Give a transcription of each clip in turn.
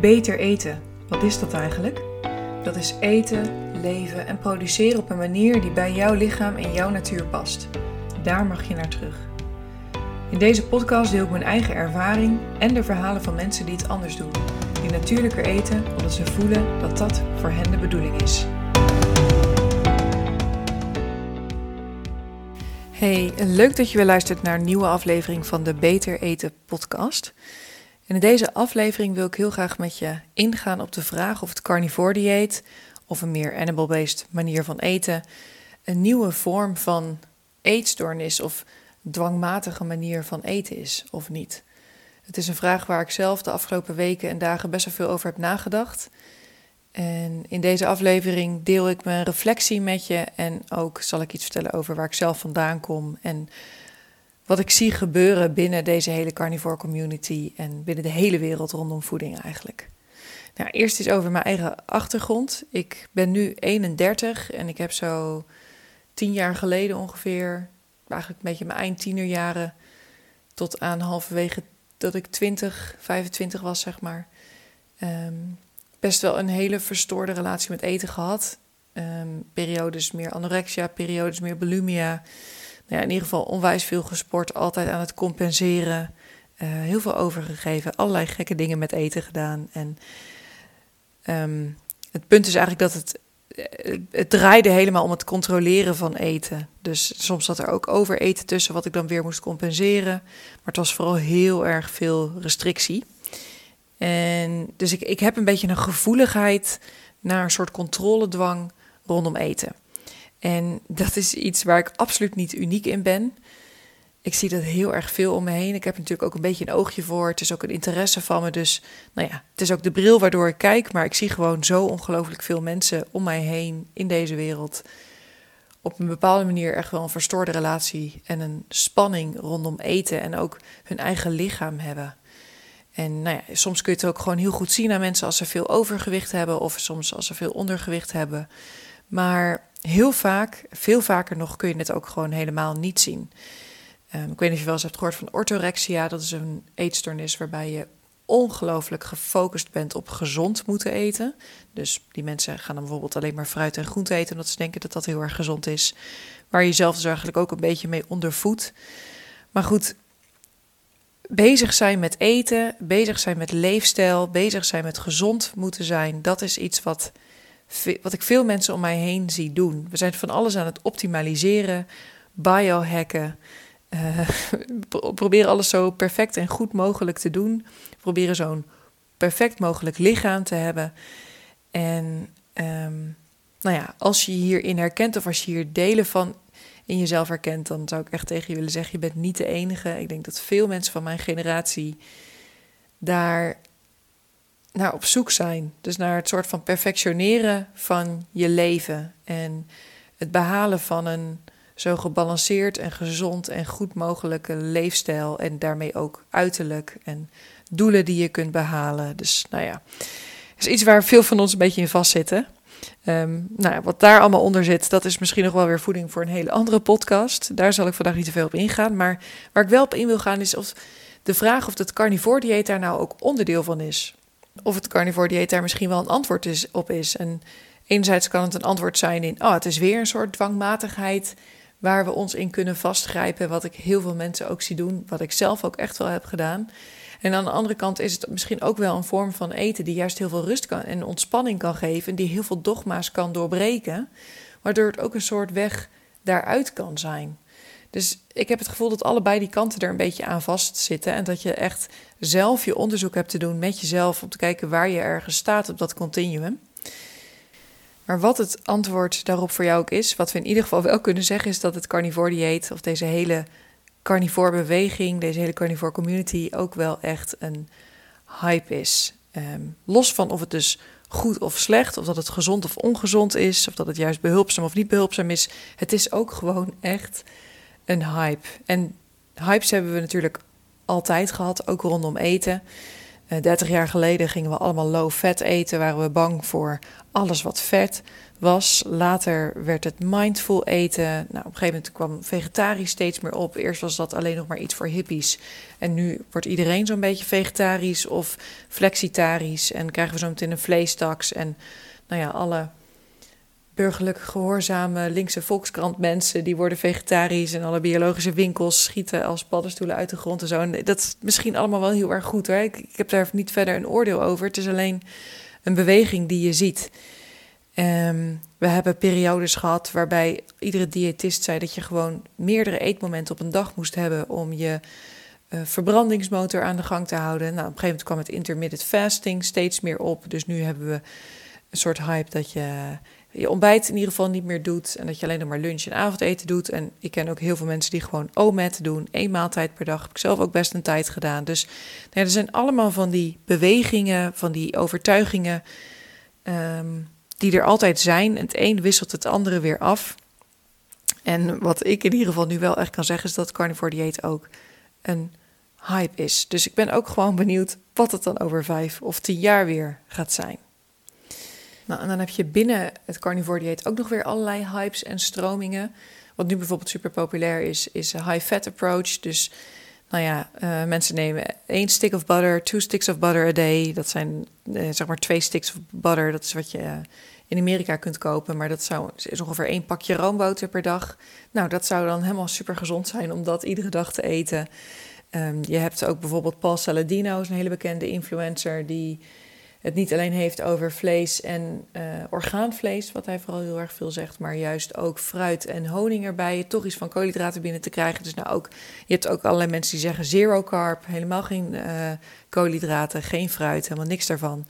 Beter eten, wat is dat eigenlijk? Dat is eten, leven en produceren op een manier die bij jouw lichaam en jouw natuur past. Daar mag je naar terug. In deze podcast deel ik mijn eigen ervaring en de verhalen van mensen die het anders doen. Die natuurlijker eten omdat ze voelen dat dat voor hen de bedoeling is. Hey, leuk dat je weer luistert naar een nieuwe aflevering van de Beter Eten podcast. En in deze aflevering wil ik heel graag met je ingaan op de vraag of het carnivore dieet of een meer animal-based manier van eten een nieuwe vorm van eetstoornis of dwangmatige manier van eten is of niet. Het is een vraag waar ik zelf de afgelopen weken en dagen best wel veel over heb nagedacht. En in deze aflevering deel ik mijn reflectie met je en ook zal ik iets vertellen over waar ik zelf vandaan kom en wat ik zie gebeuren binnen deze hele carnivore community en binnen de hele wereld rondom voeding eigenlijk. Nou, eerst iets over mijn eigen achtergrond. Ik ben nu 31 en ik heb zo tien jaar geleden ongeveer, eigenlijk een beetje mijn eind tienerjaren, tot aan halverwege dat ik 20, 25 was, zeg maar, ehm, best wel een hele verstoorde relatie met eten gehad. Um, periodes meer anorexia, periodes meer bulimia ja, in ieder geval onwijs veel gesport, altijd aan het compenseren. Uh, heel veel overgegeven, allerlei gekke dingen met eten gedaan. En um, het punt is eigenlijk dat het, eh, het draaide helemaal om het controleren van eten. Dus soms zat er ook overeten tussen, wat ik dan weer moest compenseren. Maar het was vooral heel erg veel restrictie. En dus ik, ik heb een beetje een gevoeligheid naar een soort controledwang rondom eten. En dat is iets waar ik absoluut niet uniek in ben. Ik zie dat heel erg veel om me heen. Ik heb natuurlijk ook een beetje een oogje voor. Het is ook een interesse van me. Dus nou ja, het is ook de bril waardoor ik kijk. Maar ik zie gewoon zo ongelooflijk veel mensen om mij heen in deze wereld. Op een bepaalde manier echt wel een verstoorde relatie en een spanning rondom eten en ook hun eigen lichaam hebben. En nou ja, soms kun je het ook gewoon heel goed zien aan mensen als ze veel overgewicht hebben of soms als ze veel ondergewicht hebben. Maar heel vaak, veel vaker nog, kun je het ook gewoon helemaal niet zien. Um, ik weet niet of je wel eens hebt gehoord van orthorexia. Dat is een eetstoornis waarbij je ongelooflijk gefocust bent op gezond moeten eten. Dus die mensen gaan dan bijvoorbeeld alleen maar fruit en groente eten... omdat ze denken dat dat heel erg gezond is. Waar je zelf dus eigenlijk ook een beetje mee ondervoedt. Maar goed, bezig zijn met eten, bezig zijn met leefstijl... bezig zijn met gezond moeten zijn... dat is iets wat wat ik veel mensen om mij heen zie doen. We zijn van alles aan het optimaliseren, biohacken. Uh, proberen alles zo perfect en goed mogelijk te doen. Proberen zo'n perfect mogelijk lichaam te hebben. En um, nou ja, als je hierin herkent of als je hier delen van in jezelf herkent, dan zou ik echt tegen je willen zeggen: je bent niet de enige. Ik denk dat veel mensen van mijn generatie daar naar op zoek zijn. Dus naar het soort van perfectioneren van je leven. En het behalen van een zo gebalanceerd en gezond en goed mogelijke leefstijl. En daarmee ook uiterlijk en doelen die je kunt behalen. Dus nou ja, is iets waar veel van ons een beetje in vastzitten. Um, nou wat daar allemaal onder zit, dat is misschien nog wel weer voeding voor een hele andere podcast. Daar zal ik vandaag niet te veel op ingaan. Maar waar ik wel op in wil gaan is of de vraag of het carnivore dieet daar nou ook onderdeel van is of het carnivore dieet daar misschien wel een antwoord is, op is. En enerzijds kan het een antwoord zijn in, oh, het is weer een soort dwangmatigheid waar we ons in kunnen vastgrijpen, wat ik heel veel mensen ook zie doen, wat ik zelf ook echt wel heb gedaan. En aan de andere kant is het misschien ook wel een vorm van eten die juist heel veel rust kan en ontspanning kan geven, en die heel veel dogma's kan doorbreken, waardoor het ook een soort weg daaruit kan zijn. Dus ik heb het gevoel dat allebei die kanten er een beetje aan vastzitten. En dat je echt zelf je onderzoek hebt te doen met jezelf om te kijken waar je ergens staat op dat continuum. Maar wat het antwoord daarop voor jou ook is, wat we in ieder geval wel kunnen zeggen, is dat het carnivore dieet of deze hele carnivore beweging, deze hele carnivore community ook wel echt een hype is. Ehm, los van of het dus goed of slecht, of dat het gezond of ongezond is, of dat het juist behulpzaam of niet behulpzaam is. Het is ook gewoon echt een hype. En hypes hebben we natuurlijk altijd gehad, ook rondom eten. 30 jaar geleden gingen we allemaal low fat eten, waren we bang voor alles wat vet was. Later werd het mindful eten. Nou, op een gegeven moment kwam vegetarisch steeds meer op. Eerst was dat alleen nog maar iets voor hippies. En nu wordt iedereen zo'n beetje vegetarisch of flexitarisch. En krijgen we zo meteen een vleestaks. En nou ja, alle burgerlijk gehoorzame linkse volkskrant mensen die worden vegetarisch en alle biologische winkels schieten als paddenstoelen uit de grond en zo. Dat is misschien allemaal wel heel erg goed hoor. Ik, ik heb daar niet verder een oordeel over. Het is alleen een beweging die je ziet. Um, we hebben periodes gehad waarbij iedere diëtist zei dat je gewoon meerdere eetmomenten op een dag moest hebben om je uh, verbrandingsmotor aan de gang te houden. Nou, op een gegeven moment kwam het intermittent fasting steeds meer op. Dus nu hebben we een soort hype dat je je ontbijt in ieder geval niet meer doet en dat je alleen nog maar lunch en avondeten doet. En ik ken ook heel veel mensen die gewoon OMED doen, één maaltijd per dag. Heb ik zelf ook best een tijd gedaan. Dus er zijn allemaal van die bewegingen, van die overtuigingen um, die er altijd zijn. En het een wisselt het andere weer af. En wat ik in ieder geval nu wel echt kan zeggen is dat carnivore dieet ook een hype is. Dus ik ben ook gewoon benieuwd wat het dan over vijf of tien jaar weer gaat zijn. Nou, en dan heb je binnen het carnivore dieet ook nog weer allerlei hypes en stromingen. Wat nu bijvoorbeeld super populair is, is een high fat approach. Dus nou ja, uh, mensen nemen één stick of butter, two sticks of butter a day. Dat zijn uh, zeg maar twee sticks of butter. Dat is wat je uh, in Amerika kunt kopen. Maar dat zou, is ongeveer één pakje roomboter per dag. Nou, dat zou dan helemaal super gezond zijn om dat iedere dag te eten. Um, je hebt ook bijvoorbeeld Paul Saladino, is een hele bekende influencer die het niet alleen heeft over vlees en uh, orgaanvlees, wat hij vooral heel erg veel zegt, maar juist ook fruit en honing erbij, toch iets van koolhydraten binnen te krijgen. Dus nou ook, je hebt ook allerlei mensen die zeggen zero carb, helemaal geen uh, koolhydraten, geen fruit, helemaal niks daarvan.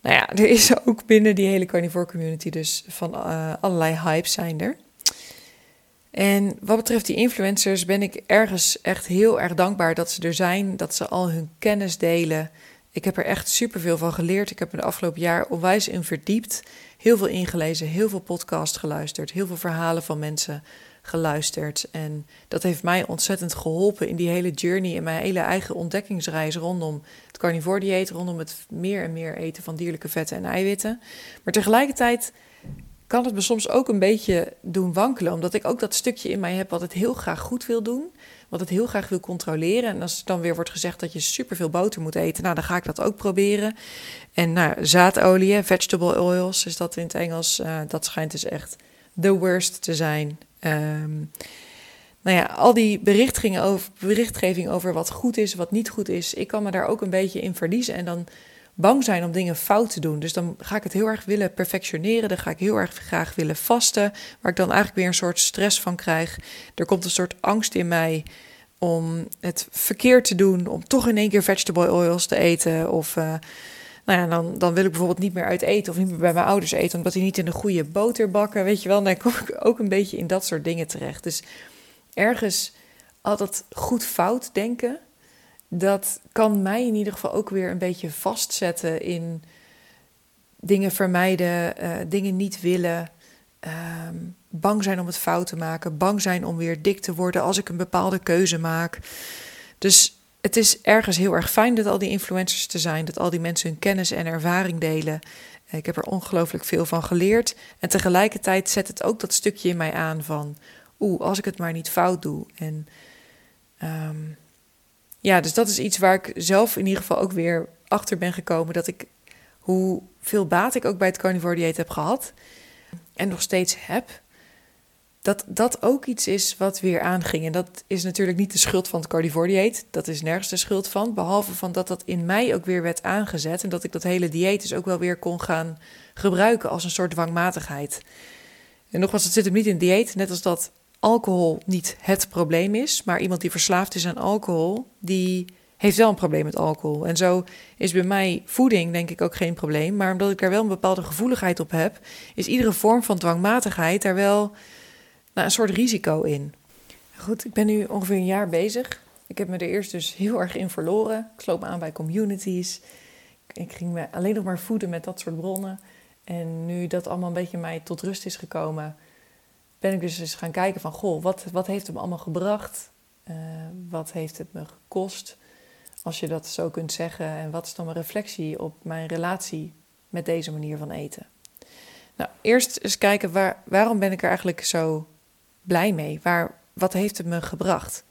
Nou ja, er is ook binnen die hele carnivore community dus van uh, allerlei hypes zijn er. En wat betreft die influencers ben ik ergens echt heel erg dankbaar dat ze er zijn, dat ze al hun kennis delen. Ik heb er echt superveel van geleerd. Ik heb me de afgelopen jaar onwijs in verdiept. Heel veel ingelezen, heel veel podcasts geluisterd, heel veel verhalen van mensen geluisterd. En dat heeft mij ontzettend geholpen in die hele journey, in mijn hele eigen ontdekkingsreis rondom het carnivore dieet, rondom het meer en meer eten van dierlijke vetten en eiwitten. Maar tegelijkertijd kan het me soms ook een beetje doen wankelen, omdat ik ook dat stukje in mij heb wat het heel graag goed wil doen wat het heel graag wil controleren. En als dan weer wordt gezegd dat je superveel boter moet eten, nou dan ga ik dat ook proberen. En nou, zaadolie, vegetable oils is dat in het Engels, uh, dat schijnt dus echt the worst te zijn. Um, nou ja, al die berichtgeving over, berichtgeving over wat goed is, wat niet goed is, ik kan me daar ook een beetje in verliezen. En dan bang zijn om dingen fout te doen. Dus dan ga ik het heel erg willen perfectioneren. Dan ga ik heel erg graag willen vasten, waar ik dan eigenlijk weer een soort stress van krijg. Er komt een soort angst in mij om het verkeerd te doen, om toch in één keer vegetable oils te eten. Of uh, nou ja, dan, dan wil ik bijvoorbeeld niet meer uit eten of niet meer bij mijn ouders eten, omdat die niet in een goede boter bakken. Weet je wel, dan kom ik ook een beetje in dat soort dingen terecht. Dus ergens altijd goed fout denken dat kan mij in ieder geval ook weer een beetje vastzetten in dingen vermijden, uh, dingen niet willen, uh, bang zijn om het fout te maken, bang zijn om weer dik te worden als ik een bepaalde keuze maak. Dus het is ergens heel erg fijn dat al die influencers te zijn, dat al die mensen hun kennis en ervaring delen. Ik heb er ongelooflijk veel van geleerd. En tegelijkertijd zet het ook dat stukje in mij aan van, oeh, als ik het maar niet fout doe. En um, ja, dus dat is iets waar ik zelf in ieder geval ook weer achter ben gekomen. Dat ik hoeveel baat ik ook bij het carnivore dieet heb gehad. En nog steeds heb. Dat dat ook iets is wat weer aanging. En dat is natuurlijk niet de schuld van het carnivore dieet. Dat is nergens de schuld van. Behalve van dat dat in mij ook weer werd aangezet. En dat ik dat hele dieet dus ook wel weer kon gaan gebruiken als een soort dwangmatigheid. En nogmaals, het zit hem niet in dieet. Net als dat alcohol niet het probleem is, maar iemand die verslaafd is aan alcohol, die heeft wel een probleem met alcohol. En zo is bij mij voeding denk ik ook geen probleem, maar omdat ik daar wel een bepaalde gevoeligheid op heb, is iedere vorm van dwangmatigheid daar wel nou, een soort risico in. Goed, ik ben nu ongeveer een jaar bezig. Ik heb me er eerst dus heel erg in verloren. Ik sloot me aan bij communities. Ik ging me alleen nog maar voeden met dat soort bronnen. En nu dat allemaal een beetje mij tot rust is gekomen, ben ik dus eens gaan kijken van, goh, wat, wat heeft het me allemaal gebracht? Uh, wat heeft het me gekost? als je dat zo kunt zeggen. En wat is dan mijn reflectie op mijn relatie met deze manier van eten? Nou, eerst eens kijken waar, waarom ben ik er eigenlijk zo blij mee? Waar, wat heeft het me gebracht?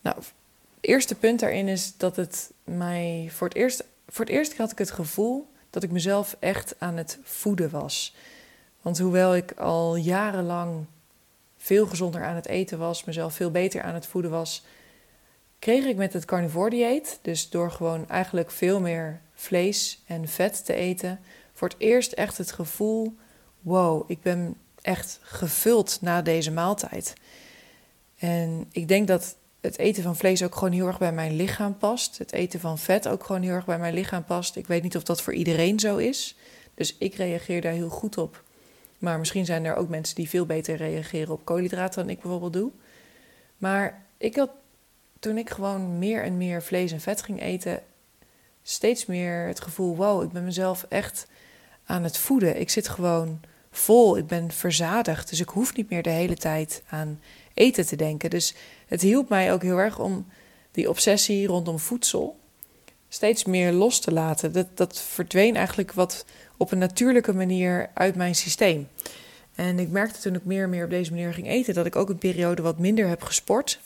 Nou, het eerste punt daarin is dat het mij voor het eerst, voor het eerst had ik het gevoel dat ik mezelf echt aan het voeden was. Want hoewel ik al jarenlang veel gezonder aan het eten was, mezelf veel beter aan het voeden was, kreeg ik met het carnivore dieet, dus door gewoon eigenlijk veel meer vlees en vet te eten, voor het eerst echt het gevoel: wow, ik ben echt gevuld na deze maaltijd. En ik denk dat het eten van vlees ook gewoon heel erg bij mijn lichaam past. Het eten van vet ook gewoon heel erg bij mijn lichaam past. Ik weet niet of dat voor iedereen zo is. Dus ik reageer daar heel goed op. Maar misschien zijn er ook mensen die veel beter reageren op koolhydraten dan ik bijvoorbeeld doe. Maar ik had toen ik gewoon meer en meer vlees en vet ging eten, steeds meer het gevoel: wow, ik ben mezelf echt aan het voeden. Ik zit gewoon vol, ik ben verzadigd. Dus ik hoef niet meer de hele tijd aan eten te denken. Dus het hielp mij ook heel erg om die obsessie rondom voedsel steeds meer los te laten. Dat, dat verdween eigenlijk wat op een natuurlijke manier uit mijn systeem. En ik merkte toen ik meer en meer op deze manier ging eten, dat ik ook een periode wat minder heb gesport.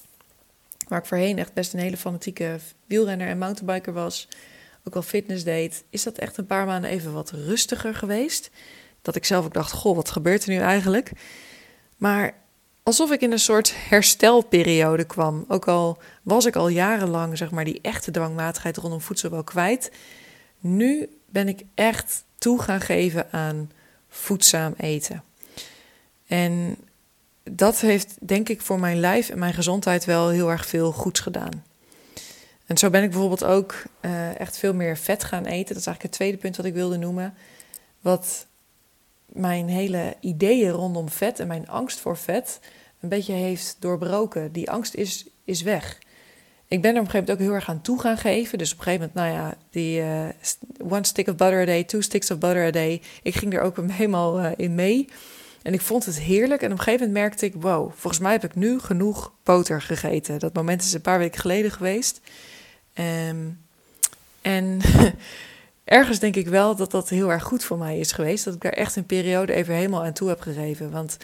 Waar ik voorheen echt best een hele fanatieke wielrenner en mountainbiker was, ook wel fitness deed, is dat echt een paar maanden even wat rustiger geweest. Dat ik zelf ook dacht, goh, wat gebeurt er nu eigenlijk? Maar alsof ik in een soort herstelperiode kwam. Ook al was ik al jarenlang, zeg maar, die echte dwangmatigheid rondom voedsel wel kwijt. Nu ben ik echt toe gaan geven aan voedzaam eten. En dat heeft, denk ik, voor mijn lijf en mijn gezondheid wel heel erg veel goeds gedaan. En zo ben ik bijvoorbeeld ook uh, echt veel meer vet gaan eten. Dat is eigenlijk het tweede punt wat ik wilde noemen. Wat mijn hele ideeën rondom vet en mijn angst voor vet een beetje heeft doorbroken. Die angst is, is weg. Ik ben er op een gegeven moment ook heel erg aan toe gaan geven. Dus op een gegeven moment, nou ja, die uh, one stick of butter a day, two sticks of butter a day. Ik ging er ook helemaal uh, in mee. En ik vond het heerlijk. En op een gegeven moment merkte ik, wow, volgens mij heb ik nu genoeg boter gegeten. Dat moment is een paar weken geleden geweest. Um, en ergens denk ik wel dat dat heel erg goed voor mij is geweest. Dat ik daar echt een periode even helemaal aan toe heb gegeven. Want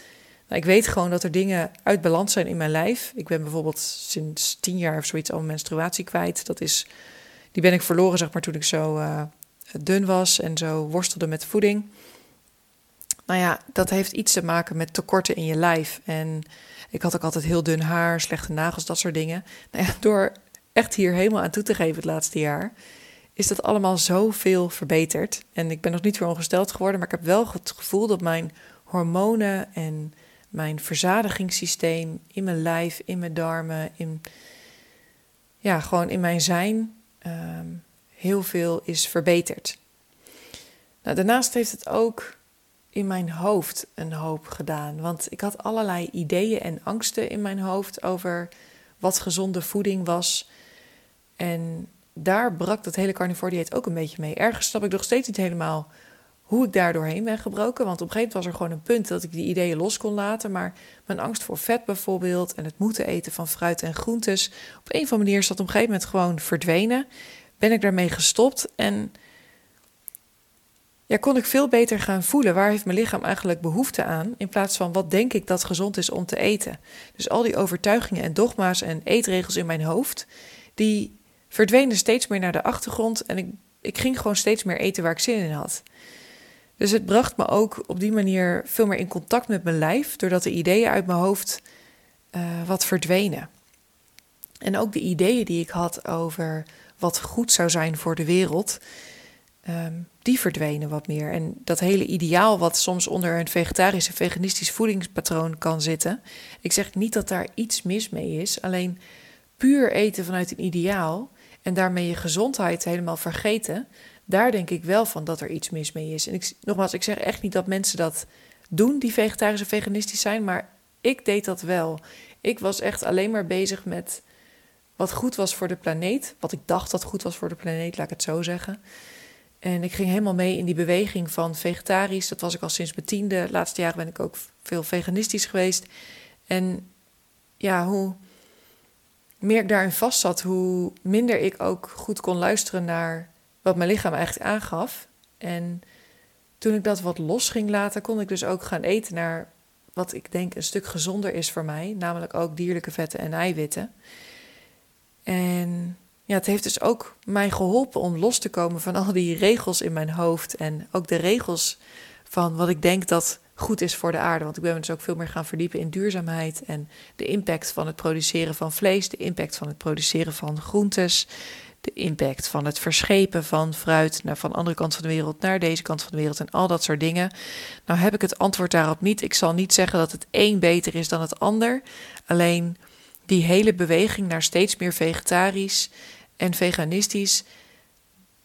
nou, ik weet gewoon dat er dingen uit balans zijn in mijn lijf. Ik ben bijvoorbeeld sinds tien jaar of zoiets al mijn menstruatie kwijt. Dat is, die ben ik verloren, zeg maar, toen ik zo uh, dun was en zo worstelde met voeding. Nou ja, dat heeft iets te maken met tekorten in je lijf. En ik had ook altijd heel dun haar, slechte nagels, dat soort dingen. Nou ja, door echt hier helemaal aan toe te geven het laatste jaar, is dat allemaal zoveel verbeterd. En ik ben nog niet weer ongesteld geworden, maar ik heb wel het gevoel dat mijn hormonen en mijn verzadigingssysteem in mijn lijf, in mijn darmen, in, ja, gewoon in mijn zijn, ehm, heel veel is verbeterd. Nou, daarnaast heeft het ook in mijn hoofd een hoop gedaan. Want ik had allerlei ideeën en angsten in mijn hoofd over wat gezonde voeding was. En daar brak dat hele carnivore dieet ook een beetje mee. Ergens snap ik nog steeds niet helemaal hoe ik daar doorheen ben gebroken. Want op een gegeven moment was er gewoon een punt dat ik die ideeën los kon laten. Maar mijn angst voor vet bijvoorbeeld en het moeten eten van fruit en groentes. Op een of andere manier is dat op een gegeven moment gewoon verdwenen. Ben ik daarmee gestopt en ja, kon ik veel beter gaan voelen waar heeft mijn lichaam eigenlijk behoefte aan, in plaats van wat denk ik dat gezond is om te eten. Dus al die overtuigingen en dogma's en eetregels in mijn hoofd, die verdwenen steeds meer naar de achtergrond en ik, ik ging gewoon steeds meer eten waar ik zin in had. Dus het bracht me ook op die manier veel meer in contact met mijn lijf, doordat de ideeën uit mijn hoofd uh, wat verdwenen. En ook de ideeën die ik had over wat goed zou zijn voor de wereld, um, die verdwenen wat meer. En dat hele ideaal wat soms onder een vegetarisch en veganistisch voedingspatroon kan zitten. Ik zeg niet dat daar iets mis mee is, alleen puur eten vanuit een ideaal en daarmee je gezondheid helemaal vergeten, daar denk ik wel van dat er iets mis mee is. En ik, nogmaals, ik zeg echt niet dat mensen dat doen die vegetarisch en veganistisch zijn, maar ik deed dat wel. Ik was echt alleen maar bezig met wat goed was voor de planeet, wat ik dacht dat goed was voor de planeet, laat ik het zo zeggen. En ik ging helemaal mee in die beweging van vegetarisch. Dat was ik al sinds mijn tiende. De laatste jaren ben ik ook veel veganistisch geweest. En ja, hoe meer ik daarin vast zat, hoe minder ik ook goed kon luisteren naar wat mijn lichaam eigenlijk aangaf. En toen ik dat wat los ging laten, kon ik dus ook gaan eten naar wat ik denk een stuk gezonder is voor mij, namelijk ook dierlijke vetten en eiwitten. En ja, het heeft dus ook mij geholpen om los te komen van al die regels in mijn hoofd en ook de regels van wat ik denk dat goed is voor de aarde. Want ik ben me dus ook veel meer gaan verdiepen in duurzaamheid en de impact van het produceren van vlees, de impact van het produceren van groentes, de impact van het verschepen van fruit naar van de andere kant van de wereld naar deze kant van de wereld en al dat soort dingen. Nou heb ik het antwoord daarop niet. Ik zal niet zeggen dat het een beter is dan het ander. Alleen die hele beweging naar steeds meer vegetarisch en veganistisch,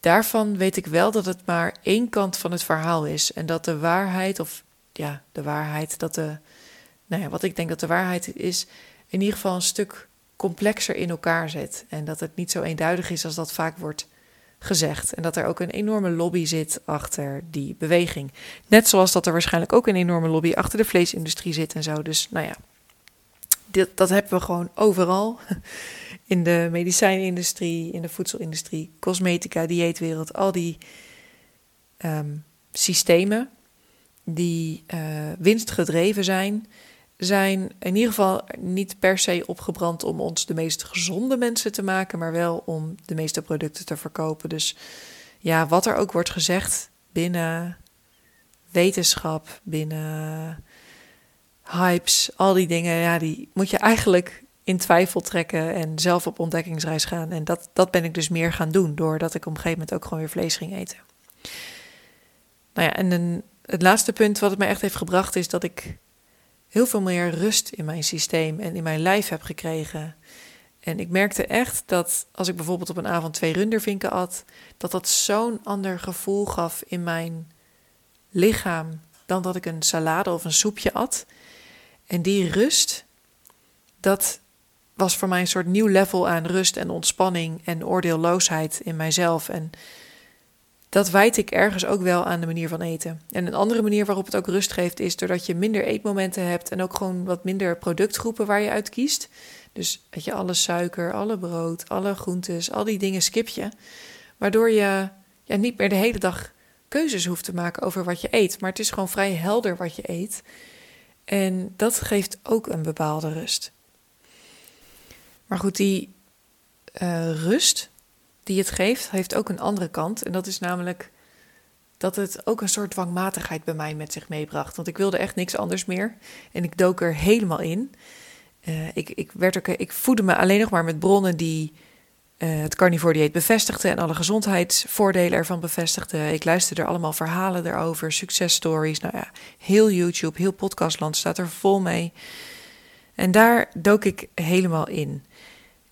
daarvan weet ik wel dat het maar één kant van het verhaal is. En dat de waarheid, of ja, de waarheid, dat de, nou ja, wat ik denk dat de waarheid is, in ieder geval een stuk complexer in elkaar zit. En dat het niet zo eenduidig is als dat vaak wordt gezegd. En dat er ook een enorme lobby zit achter die beweging. Net zoals dat er waarschijnlijk ook een enorme lobby achter de vleesindustrie zit en zo. Dus nou ja, dit, dat hebben we gewoon overal. In de medicijnindustrie, in de voedselindustrie, cosmetica, dieetwereld, al die ehm, systemen die uh, winstgedreven zijn, zijn in ieder geval niet per se opgebrand om ons de meest gezonde mensen te maken, maar wel om de meeste producten te verkopen. Dus ja, wat er ook wordt gezegd binnen wetenschap, binnen hypes, al die dingen, ja, die moet je eigenlijk in twijfel trekken en zelf op ontdekkingsreis gaan. En dat, dat ben ik dus meer gaan doen, doordat ik op een gegeven moment ook gewoon weer vlees ging eten. Nou ja, en een, het laatste punt wat het mij echt heeft gebracht is dat ik heel veel meer rust in mijn systeem en in mijn lijf heb gekregen. En ik merkte echt dat als ik bijvoorbeeld op een avond twee rundervinken at, dat dat zo'n ander gevoel gaf in mijn lichaam dan dat ik een salade of een soepje at. En die rust, dat was voor mij een soort nieuw level aan rust en ontspanning en oordeelloosheid in mijzelf. En dat wijd ik ergens ook wel aan de manier van eten. En een andere manier waarop het ook rust geeft is doordat je minder eetmomenten hebt en ook gewoon wat minder productgroepen waar je uit kiest. Dus weet je, alle suiker, alle brood, alle groentes, al die dingen skip je. Waardoor je ja, niet meer de hele dag keuzes hoeft te maken over wat je eet. Maar het is gewoon vrij helder wat je eet. En dat geeft ook een bepaalde rust. Maar goed, die uh, rust die het geeft, heeft ook een andere kant. En dat is namelijk dat het ook een soort dwangmatigheid bij mij met zich meebracht. Want ik wilde echt niks anders meer. En ik dook er helemaal in. Uh, ik, ik, werd ik voedde me alleen nog maar met bronnen die uh, het carnivore dieet bevestigden en alle gezondheidsvoordelen ervan bevestigden. Ik luisterde er allemaal verhalen erover, successtories. Nou ja, heel YouTube, heel podcastland staat er vol mee. En daar dook ik helemaal in.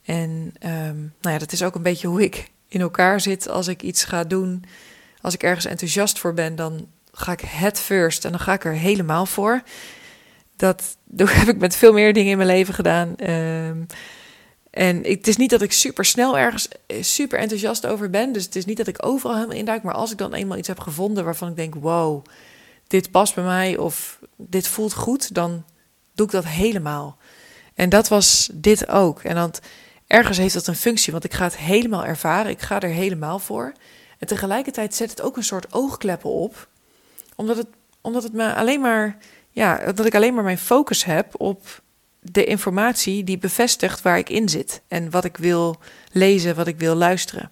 En um, nou ja, dat is ook een beetje hoe ik in elkaar zit als ik iets ga doen. Als ik ergens enthousiast voor ben, dan ga ik het first en dan ga ik er helemaal voor. Dat, heb ik met veel meer dingen in mijn leven gedaan. Um, en het is niet dat ik super snel ergens eh, super enthousiast over ben. Dus het is niet dat ik overal helemaal induik. Maar als ik dan eenmaal iets heb gevonden waarvan ik denk: wow, dit past bij mij of dit voelt goed, dan doe ik dat helemaal. En dat was dit ook. En dan ergens heeft dat een functie, want ik ga het helemaal ervaren. Ik ga er helemaal voor. En tegelijkertijd zet het ook een soort oogkleppen op, omdat het, omdat het me alleen maar, ja, dat ik alleen maar mijn focus heb op de informatie die bevestigt waar ik in zit en wat ik wil lezen, wat ik wil luisteren.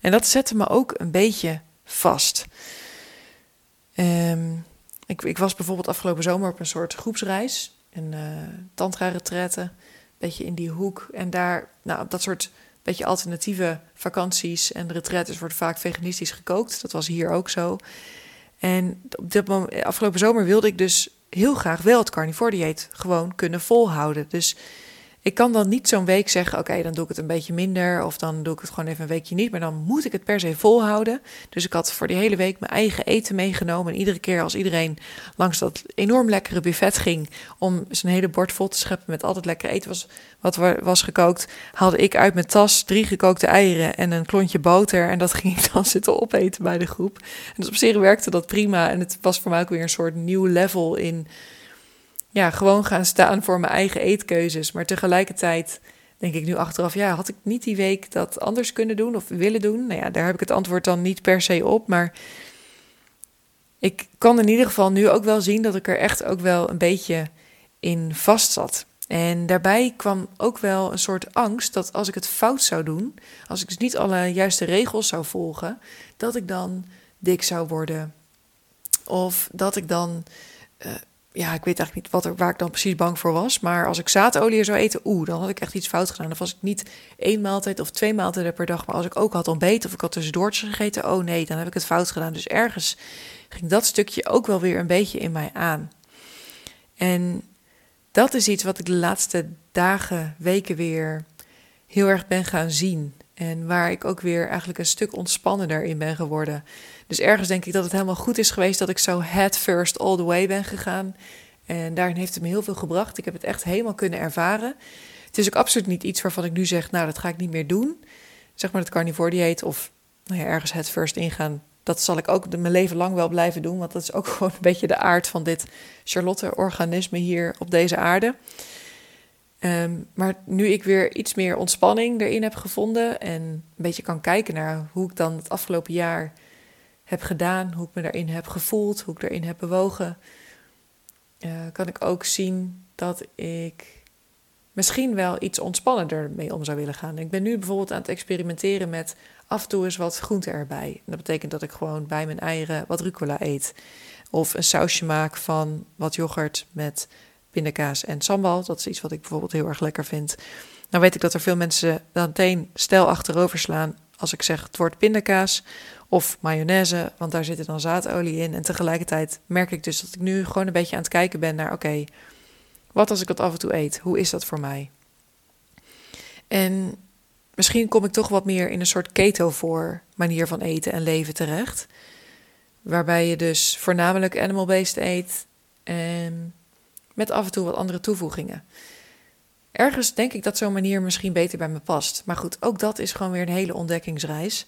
En dat zette me ook een beetje vast. Um, ik, ik, was bijvoorbeeld afgelopen zomer op een soort groepsreis, een uh, tantra-retraite, beetje in die hoek. En daar, nou, dat soort beetje alternatieve vakanties en retretes wordt vaak veganistisch gekookt. Dat was hier ook zo. En op dit moment, afgelopen zomer wilde ik dus heel graag wel het carnivore dieet gewoon kunnen volhouden. Dus ik kan dan niet zo'n week zeggen: oké, dan doe ik het een beetje minder. Of dan doe ik het gewoon even een weekje niet. Maar dan moet ik het per se volhouden. Dus ik had voor die hele week mijn eigen eten meegenomen. En iedere keer als iedereen langs dat enorm lekkere buffet ging. om zijn hele bord vol te scheppen met altijd lekker eten was, wat was gekookt. haalde ik uit mijn tas drie gekookte eieren en een klontje boter. En dat ging ik dan zitten opeten bij de groep. En dus op zich werkte dat prima. En het was voor mij ook weer een soort nieuw level in ja, gewoon gaan staan voor mijn eigen eetkeuzes. Maar tegelijkertijd denk ik nu achteraf, ja, had ik niet die week dat anders kunnen doen of willen doen? Nou ja, daar heb ik het antwoord dan niet per se op, maar ik kan in ieder geval nu ook wel zien dat ik er echt ook wel een beetje in vast zat. En daarbij kwam ook wel een soort angst dat als ik het fout zou doen, als ik dus niet alle juiste regels zou volgen, dat ik dan dik zou worden. Of dat ik dan, uh, ja, ik weet eigenlijk niet wat er, waar ik dan precies bang voor was. Maar als ik zaadolie zou eten, oeh, dan had ik echt iets fout gedaan. Dan was ik niet één maaltijd of twee maaltijden per dag. Maar als ik ook had ontbeten of ik had tussendoortjes gegeten, oh nee, dan heb ik het fout gedaan. Dus ergens ging dat stukje ook wel weer een beetje in mij aan. En dat is iets wat ik de laatste dagen, weken weer heel erg ben gaan zien. En waar ik ook weer eigenlijk een stuk ontspannender in ben geworden. Dus ergens denk ik dat het helemaal goed is geweest dat ik zo head first all the way ben gegaan. En daarin heeft het me heel veel gebracht. Ik heb het echt helemaal kunnen ervaren. Het is ook absoluut niet iets waarvan ik nu zeg, nou dat ga ik niet meer doen. Zeg maar het carnivore dieet of nou ja, ergens head first ingaan dat zal ik ook mijn leven lang wel blijven doen, want dat is ook gewoon een beetje de aard van dit Charlotte-organisme hier op deze aarde. Ehm, maar nu ik weer iets meer ontspanning erin heb gevonden en een beetje kan kijken naar hoe ik dan het afgelopen jaar heb gedaan, hoe ik me daarin heb gevoeld, hoe ik erin heb bewogen, uh, kan ik ook zien dat ik misschien wel iets ontspannender mee om zou willen gaan. Ik ben nu bijvoorbeeld aan het experimenteren met af en toe eens wat groente erbij. dat betekent dat ik gewoon bij mijn eieren wat rucola eet. Of een sausje maak van wat yoghurt met pindakaas en sambal. Dat is iets wat ik bijvoorbeeld heel erg lekker vind. Nou weet ik dat er veel mensen dan meteen stijl achterover slaan als ik zeg het woord pindakaas of mayonaise, want daar zit dan zaadolie in. En tegelijkertijd merk ik dus dat ik nu gewoon een beetje aan het kijken ben naar oké, wat als ik dat af en toe eet? Hoe is dat voor mij? En misschien kom ik toch wat meer in een soort keto voor manier van eten en leven terecht. Waarbij je dus voornamelijk animal-based eet en met af en toe wat andere toevoegingen. Ergens denk ik dat zo'n manier misschien beter bij me past. Maar goed, ook dat is gewoon weer een hele ontdekkingsreis.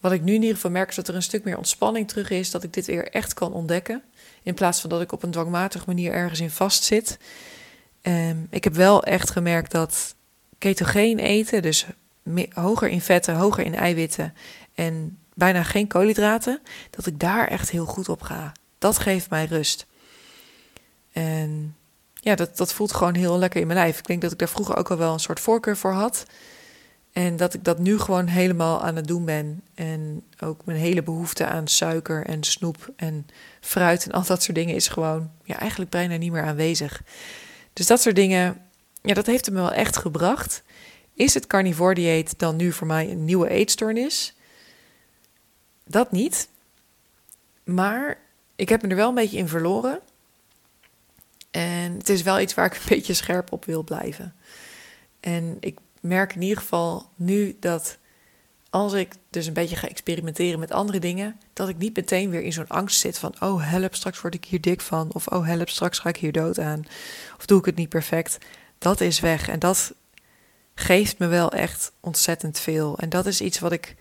Wat ik nu in ieder geval merk is dat er een stuk meer ontspanning terug is. Dat ik dit weer echt kan ontdekken. In plaats van dat ik op een dwangmatige manier ergens in vastzit. Um, ik heb wel echt gemerkt dat ketogeen eten, dus hoger in vetten, hoger in eiwitten en bijna geen koolhydraten, dat ik daar echt heel goed op ga. Dat geeft mij rust. En ja, dat, dat voelt gewoon heel lekker in mijn lijf. Ik denk dat ik daar vroeger ook al wel een soort voorkeur voor had. En dat ik dat nu gewoon helemaal aan het doen ben. En ook mijn hele behoefte aan suiker en snoep en fruit en al dat soort dingen is gewoon ja, eigenlijk bijna niet meer aanwezig. Dus dat soort dingen, ja, dat heeft het me wel echt gebracht. Is het carnivore dieet dan nu voor mij een nieuwe eetstoornis? Dat niet. Maar ik heb me er wel een beetje in verloren. En het is wel iets waar ik een beetje scherp op wil blijven. En ik merk in ieder geval nu dat als ik dus een beetje ga experimenteren met andere dingen, dat ik niet meteen weer in zo'n angst zit van, oh help, straks word ik hier dik van, of oh help, straks ga ik hier dood aan, of doe ik het niet perfect. Dat is weg en dat geeft me wel echt ontzettend veel. En dat is iets wat ik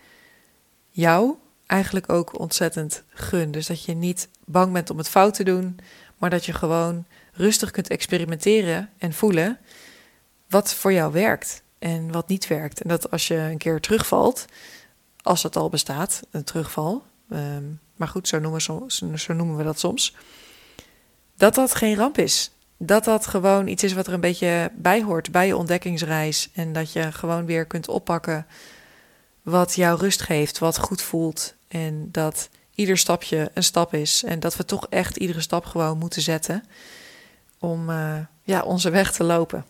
jou eigenlijk ook ontzettend gun. Dus dat je niet bang bent om het fout te doen, maar dat je gewoon rustig kunt experimenteren en voelen wat voor jou werkt en wat niet werkt. En dat als je een keer terugvalt, als het al bestaat, een terugval, ehm, maar goed, zo noemen, zo, zo noemen we dat soms, dat dat geen ramp is. Dat dat gewoon iets is wat er een beetje bij hoort bij je ontdekkingsreis. En dat je gewoon weer kunt oppakken wat jou rust geeft, wat goed voelt. En dat ieder stapje een stap is. En dat we toch echt iedere stap gewoon moeten zetten om uh, ja, onze weg te lopen.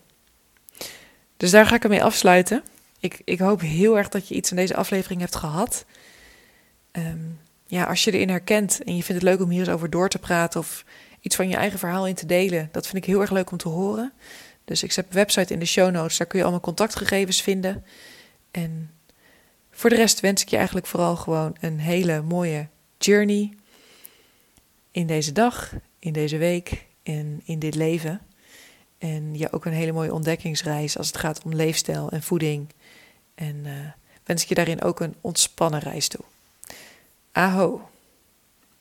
Dus daar ga ik ermee afsluiten. Ik, ik hoop heel erg dat je iets in deze aflevering hebt gehad. Ehm, ja, als je erin herkent en je vindt het leuk om hier eens over door te praten of iets van je eigen verhaal in te delen, dat vind ik heel erg leuk om te horen. Dus ik zet een website in de show notes, daar kun je allemaal contactgegevens vinden. En voor de rest wens ik je eigenlijk vooral gewoon een hele mooie journey in deze dag, in deze week en in dit leven. En ja, ook een hele mooie ontdekkingsreis als het gaat om leefstijl en voeding. En uh, wens ik je daarin ook een ontspannen reis toe. Aho!